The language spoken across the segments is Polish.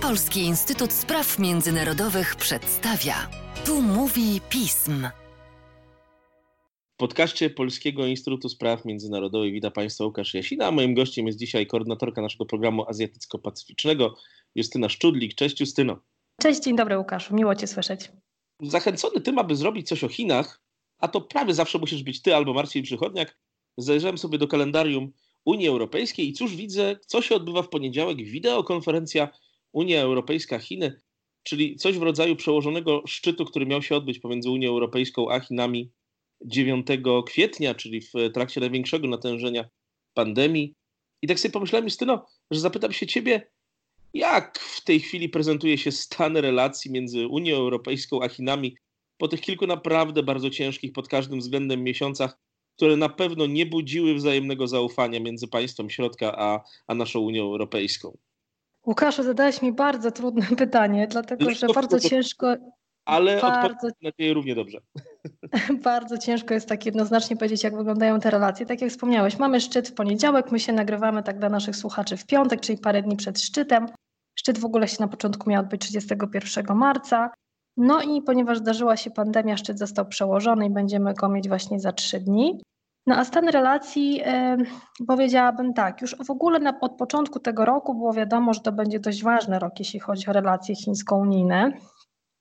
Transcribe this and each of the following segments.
Polski Instytut Spraw Międzynarodowych przedstawia. Tu mówi pism. W podcaście Polskiego Instytutu Spraw Międzynarodowych witam Państwa Łukasz Jasina, a moim gościem jest dzisiaj koordynatorka naszego programu azjatycko-pacyficznego Justyna Szczudlik. Cześć Justyno. Cześć, dzień dobry Łukaszu, miło Cię słyszeć. Zachęcony tym, aby zrobić coś o Chinach, a to prawie zawsze musisz być Ty albo Marcin Przychodniak, zajrzałem sobie do kalendarium Unii Europejskiej i cóż widzę, co się odbywa w poniedziałek, wideokonferencja Unia Europejska-Chiny, czyli coś w rodzaju przełożonego szczytu, który miał się odbyć pomiędzy Unią Europejską a Chinami 9 kwietnia, czyli w trakcie największego natężenia pandemii. I tak sobie pomyślałem, Justyno, że zapytam się ciebie, jak w tej chwili prezentuje się stan relacji między Unią Europejską a Chinami po tych kilku naprawdę bardzo ciężkich pod każdym względem miesiącach, które na pewno nie budziły wzajemnego zaufania między państwem środka a, a naszą Unią Europejską? Łukaszu, zadałeś mi bardzo trudne pytanie, dlatego że bardzo ciężko. Ale bardzo, nadzieję równie dobrze. Bardzo ciężko jest tak jednoznacznie powiedzieć, jak wyglądają te relacje. Tak jak wspomniałeś, mamy szczyt w poniedziałek, my się nagrywamy tak dla naszych słuchaczy w piątek, czyli parę dni przed szczytem. Szczyt w ogóle się na początku miał odbyć 31 marca. No i ponieważ zdarzyła się pandemia, szczyt został przełożony i będziemy go mieć właśnie za trzy dni. No a stan relacji powiedziałabym tak, już w ogóle na, od początku tego roku było wiadomo, że to będzie dość ważny rok, jeśli chodzi o relacje chińsko-unijne.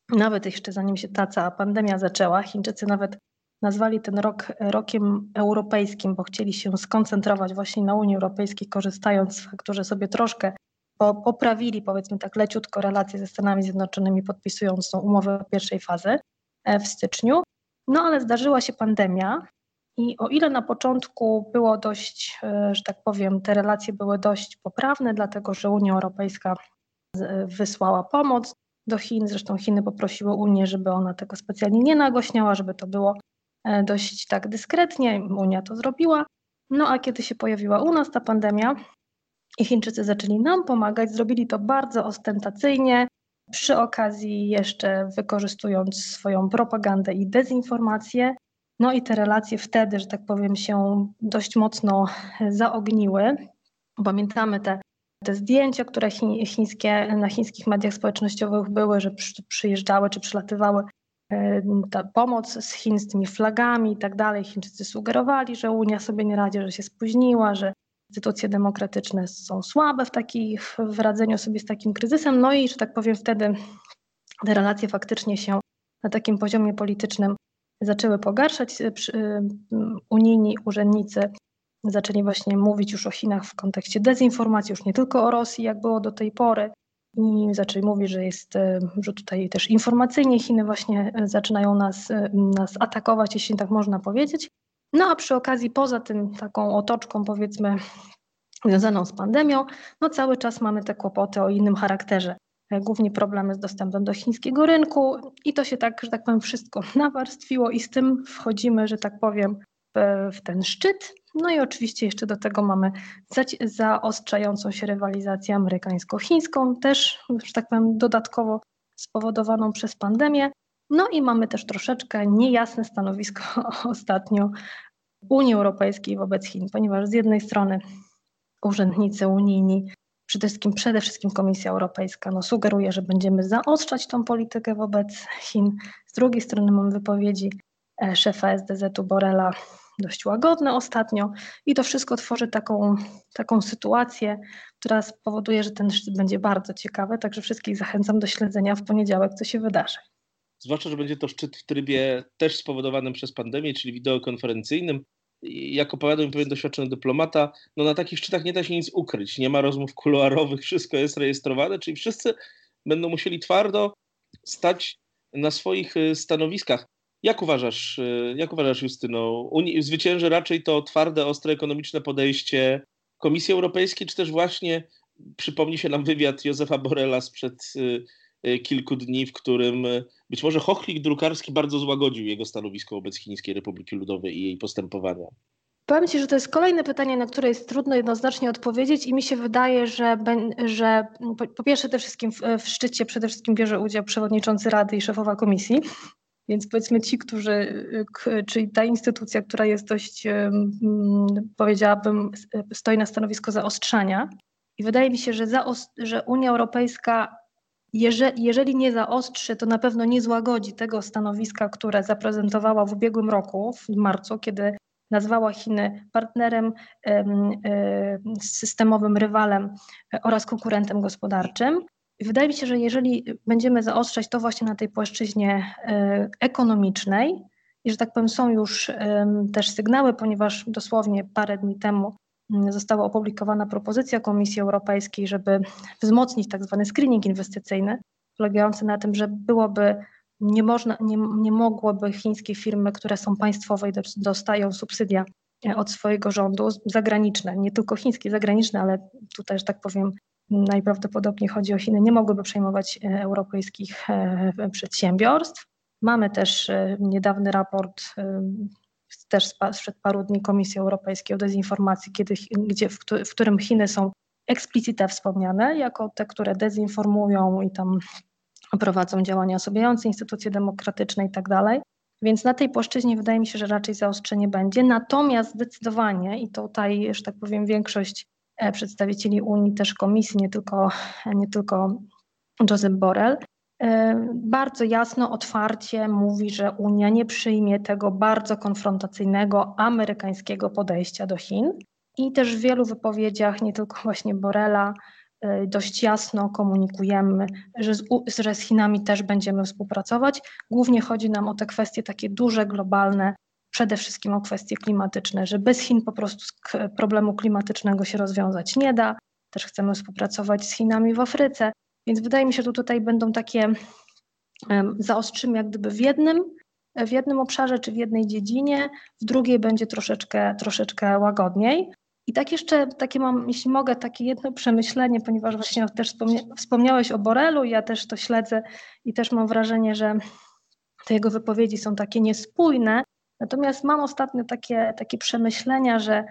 Nawet jeszcze zanim się ta cała pandemia zaczęła, Chińczycy nawet nazwali ten rok rokiem europejskim, bo chcieli się skoncentrować właśnie na Unii Europejskiej, korzystając z faktu, że sobie troszkę poprawili, powiedzmy tak leciutko, relacje ze Stanami Zjednoczonymi, podpisując tą umowę pierwszej fazy e, w styczniu. No ale zdarzyła się pandemia, i o ile na początku było dość, e, że tak powiem, te relacje były dość poprawne, dlatego że Unia Europejska wysłała pomoc do Chin, zresztą Chiny poprosiły Unię, żeby ona tego specjalnie nie nagłośniała, żeby to było e, dość tak dyskretnie, Unia to zrobiła. No a kiedy się pojawiła u nas ta pandemia i Chińczycy zaczęli nam pomagać, zrobili to bardzo ostentacyjnie, przy okazji jeszcze wykorzystując swoją propagandę i dezinformację, no i te relacje wtedy, że tak powiem, się dość mocno zaogniły. Pamiętamy te, te zdjęcia, które chińskie, na chińskich mediach społecznościowych były, że przyjeżdżały czy przylatywały e, ta pomoc z Chin z tymi flagami i tak dalej. Chińczycy sugerowali, że Unia sobie nie radzi, że się spóźniła, że instytucje demokratyczne są słabe w, takich, w radzeniu sobie z takim kryzysem. No i, że tak powiem, wtedy te relacje faktycznie się na takim poziomie politycznym zaczęły pogarszać. E, e, unijni urzędnicy zaczęli właśnie mówić już o Chinach w kontekście dezinformacji, już nie tylko o Rosji, jak było do tej pory. I zaczęli mówić, że jest, e, że tutaj też informacyjnie Chiny właśnie zaczynają nas, nas atakować, jeśli tak można powiedzieć. No a przy okazji, poza tym taką otoczką powiedzmy związaną z pandemią, no cały czas mamy te kłopoty o innym charakterze. Głównie problemy z dostępem do chińskiego rynku i to się tak, że tak powiem, wszystko nawarstwiło i z tym wchodzimy, że tak powiem, w ten szczyt. No i oczywiście jeszcze do tego mamy zaostrzającą się rywalizację amerykańsko-chińską, też, że tak powiem, dodatkowo spowodowaną przez pandemię. No i mamy też troszeczkę niejasne stanowisko ostatnio Unii Europejskiej wobec Chin, ponieważ z jednej strony urzędnicy unijni przede wszystkim, przede wszystkim Komisja Europejska no, sugeruje, że będziemy zaostrzać tą politykę wobec Chin. Z drugiej strony mamy wypowiedzi e, szefa SDZ-u Borela dość łagodne ostatnio i to wszystko tworzy taką, taką sytuację, która spowoduje, że ten szczyt będzie bardzo ciekawy, także wszystkich zachęcam do śledzenia w poniedziałek, co się wydarzy. Zwłaszcza, że będzie to szczyt w trybie też spowodowanym przez pandemię, czyli wideokonferencyjnym jak opowiadał mi pewien doświadczony dyplomata, no na takich szczytach nie da się nic ukryć, nie ma rozmów kuluarowych, wszystko jest rejestrowane, czyli wszyscy będą musieli twardo stać na swoich y, stanowiskach. Jak uważasz, y, jak uważasz Justyno, zwycięży raczej to twarde, ostre ekonomiczne podejście Komisji Europejskiej, czy też właśnie przypomni się nam wywiad Józefa Borela sprzed y, kilku dni, w którym być może chochlik drukarski bardzo złagodził jego stanowisko wobec Chińskiej Republiki Ludowej i jej postępowania. Powiem Ci, że to jest kolejne pytanie, na które jest trudno jednoznacznie odpowiedzieć i mi się wydaje, że, że po, po pierwsze te wszystkim w, w, szczycie przede wszystkim bierze udział przewodniczący Rady i szefowa komisji, więc powiedzmy ci, którzy, czyli ta instytucja, która jest dość, powiedziałabym, stoi na stanowisku zaostrzania I wydaje mi się, że, że Unia Europejska, jeżeli, nie zaostrzy, to na pewno nie złagodzi tego stanowiska, które zaprezentowała w ubiegłym roku, w marcu, kiedy nazwała Chiny partnerem systemowym, rywalem oraz konkurentem gospodarczym. Wydaje mi się, że jeżeli będziemy zaostrzać to właśnie na tej płaszczyźnie e, ekonomicznej, i że tak powiem, są już też sygnały, ponieważ dosłownie parę dni temu została opublikowana propozycja Komisji Europejskiej, żeby wzmocnić tak zwany screening inwestycyjny, polegający na tym, że byłoby nie, można, nie, nie mogłoby chińskie firmy, które są państwowe i dostają subsydia e, od swojego rządu, zagraniczne, nie tylko chińskie, zagraniczne, ale tutaj, że tak powiem, najprawdopodobniej chodzi o Chiny, nie mogłyby przejmować e, europejskich e, przedsiębiorstw. Mamy też niedawny raport, też sprzed paru dni Komisji Europejskiej o dezinformacji, kiedy, gdzie, w, w którym Chiny są eksplicite wspomniane jako te, które dezinformują i tam prowadzą działania osłabiające instytucje demokratyczne i tak dalej. Więc na tej płaszczyźnie wydaje mi się, że raczej zaostrzenie będzie. Natomiast zdecydowanie, i tutaj, że tak powiem, większość e, przedstawicieli Unii, też komisji, nie tylko, nie tylko Josep Borrell, bardzo jasno, otwarcie mówi, że Unia nie przyjmie tego bardzo konfrontacyjnego amerykańskiego podejścia do Chin. I też w wielu wypowiedziach, nie tylko właśnie Borela, E, dość jasno komunikujemy, że z, że z Chinami też będziemy współpracować. Głównie chodzi nam o te kwestie takie duże, globalne, przede wszystkim o kwestie klimatyczne, że bez Chin po prostu problemu klimatycznego się rozwiązać nie da. Też chcemy współpracować z Chinami w Afryce, więc wydaje mi się, że tutaj będą takie zaostrzymy jak gdyby w jednym, w jednym obszarze czy w jednej dziedzinie, w drugiej będzie troszeczkę, troszeczkę łagodniej. I tak jeszcze takie mam, jeśli mogę, takie jedno przemyślenie, ponieważ właśnie też wspomniałeś o Borelu, ja też to śledzę i też mam wrażenie, że te jego wypowiedzi są takie niespójne. Natomiast mam ostatnio takie, takie przemyślenia, że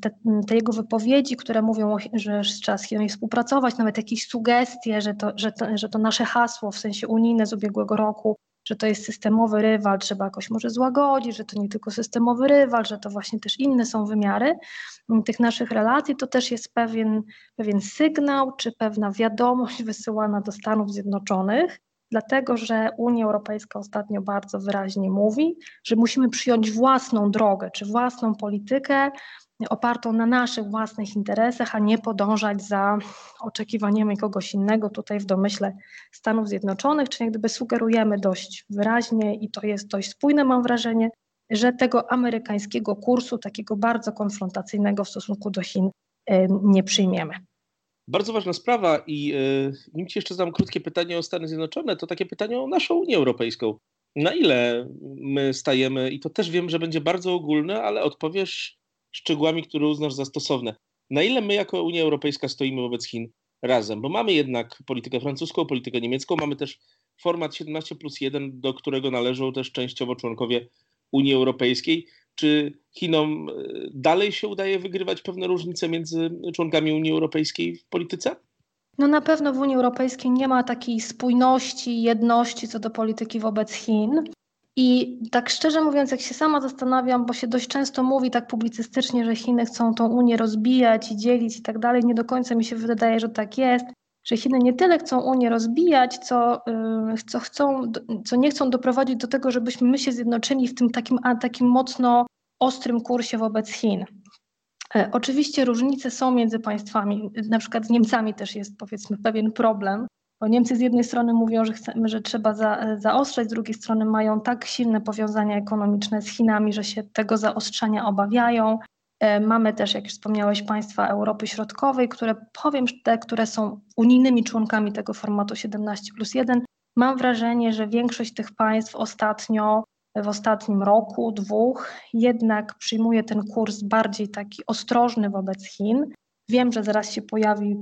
te, te, jego wypowiedzi, które mówią, że trzeba z Chinami współpracować, nawet jakieś sugestie, że to, że, to, że to nasze hasło w sensie unijne z ubiegłego roku że to jest systemowy rywal, trzeba jakoś może złagodzić, że to nie tylko systemowy rywal, że to właśnie też inne są wymiary tych naszych relacji, to też jest pewien, pewien sygnał czy pewna wiadomość wysyłana do Stanów Zjednoczonych, dlatego że Unia Europejska ostatnio bardzo wyraźnie mówi, że musimy przyjąć własną drogę czy własną politykę opartą na naszych własnych interesach, a nie podążać za oczekiwaniami kogoś innego, tutaj w domyśle Stanów Zjednoczonych, czyli jak gdyby sugerujemy dość wyraźnie i to jest dość spójne, mam wrażenie, że tego amerykańskiego kursu, takiego bardzo konfrontacyjnego w stosunku do Chin, nie przyjmiemy. Bardzo ważna sprawa i yy, nim ci jeszcze zadam krótkie pytanie o Stany Zjednoczone, to takie pytanie o naszą Unię Europejską. Na ile my stajemy, i to też wiem, że będzie bardzo ogólne, ale odpowiesz szczegółami, które uznasz za stosowne. Na ile my jako Unia Europejska stoimy wobec Chin razem? Bo mamy jednak politykę francuską, politykę niemiecką, mamy też format 17 plus 1, do którego należą też częściowo członkowie Unii Europejskiej. Czy Chinom e, dalej się udaje wygrywać pewne różnice między członkami Unii Europejskiej w polityce? No na pewno w Unii Europejskiej nie ma takiej spójności, jedności co do polityki wobec Chin. I tak szczerze mówiąc, jak się sama zastanawiam, bo się dość często mówi tak publicystycznie, że Chiny chcą tą Unię rozbijać i dzielić i tak dalej, nie do końca mi się wydaje, że tak jest, że Chiny nie tyle chcą Unię rozbijać, co, yy, co, chcą, co nie chcą doprowadzić do tego, żebyśmy my się zjednoczyli w tym takim, takim mocno ostrym kursie wobec Chin. E, oczywiście różnice są między państwami, na przykład z Niemcami też jest powiedzmy pewien problem, bo Niemcy z jednej strony mówią, że, chcemy, że trzeba za, zaostrzać, z drugiej strony mają tak silne powiązania ekonomiczne z Chinami, że się tego zaostrzenia obawiają. E, mamy też, jak już wspomniałeś, państwa Europy Środkowej, które powiem, te, które są unijnymi członkami tego formatu 17 plus 1. Mam wrażenie, że większość tych państw ostatnio, w ostatnim roku, dwóch, jednak przyjmuje ten kurs bardziej taki ostrożny wobec Chin Wiem, że zaraz się pojawi,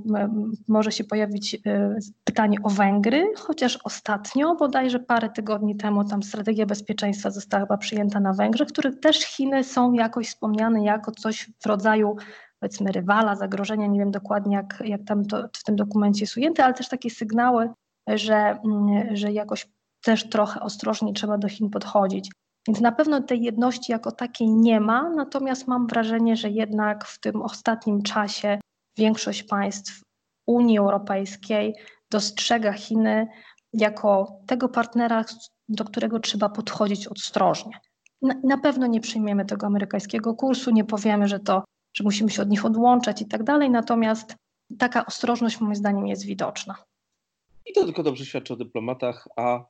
może się pojawić e, pytanie o Węgry, chociaż ostatnio, bodajże parę tygodni temu, tam strategia bezpieczeństwa została chyba przyjęta na Węgrzech, których też Chiny są jakoś wspomniane jako coś w rodzaju powiedzmy rywala, zagrożenia, nie wiem dokładnie jak, jak tam to w tym dokumencie jest ujęte, ale też takie sygnały, że, mm, że jakoś też trochę ostrożnie trzeba do Chin podchodzić. Więc na pewno tej jedności jako takiej nie ma, natomiast mam wrażenie, że jednak w tym ostatnim czasie większość państw Unii Europejskiej dostrzega Chiny jako tego partnera, do którego trzeba podchodzić ostrożnie. Na, pewno nie przyjmiemy tego amerykańskiego kursu, nie powiemy, że to, że musimy się od nich odłączać i tak dalej, natomiast taka ostrożność moim zdaniem jest widoczna. I to tylko dobrze świadczy o dyplomatach, a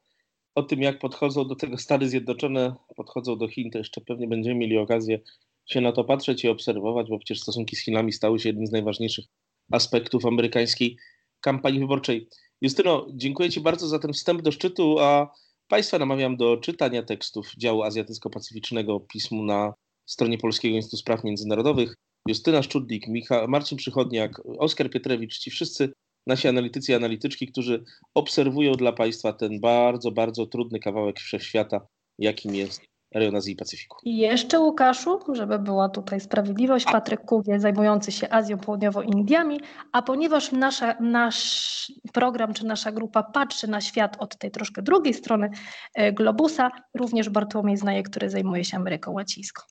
o tym, jak podchodzą do tego Stany Zjednoczone, podchodzą do Chin, to jeszcze pewnie będziemy mieli okazję się na to patrzeć i obserwować, bo przecież stosunki z Chinami stały się jednym z najważniejszych aspektów amerykańskiej kampanii wyborczej. Justyno, dziękuję Ci bardzo za ten wstęp do szczytu, a Państwa namawiam do czytania tekstów działu azjatycko-pacyficznego pismu na stronie Polskiego Instytutu Spraw Międzynarodowych. Justyna Szczudlik, Micha, Marcin Przychodniak, Oskar Pietrewicz, ci wszyscy nasi analitycy i analityczki, którzy obserwują dla Państwa ten bardzo, bardzo trudny kawałek wszechświata, jakim jest rejon Azji i Pacyfiku. I jeszcze Łukaszu, żeby była tutaj sprawiedliwość, Patryk Kugie zajmujący się Azją Południowo-Indiami, a ponieważ nasza, nasz program czy nasza grupa patrzy na świat od tej troszkę drugiej strony e, globusa, również Bartłomiej Znaje, który zajmuje się Ameryką Łacińską.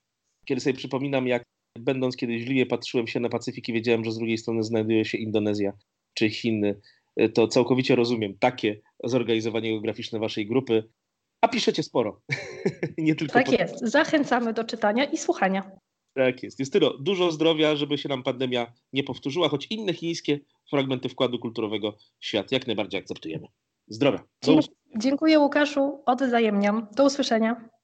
Kiedy sobie przypominam, jak będąc kiedyś w Liwie, patrzyłem się na Pacyfik i wiedziałem, że z drugiej strony znajduje się Indonezja czy Chiny, e, to całkowicie rozumiem takie zorganizowanie geograficzne waszej grupy. A piszecie sporo. Nie tylko tak pod... jest. Zachęcamy do czytania i słuchania. Tak jest. Justyno, dużo zdrowia, żeby się nam pandemia nie powtórzyła, choć inne chińskie fragmenty wkładu kulturowego świat jak najbardziej akceptujemy. Zdrowia. Dziękuję Łukaszu, odwzajemniam. Do usłyszenia.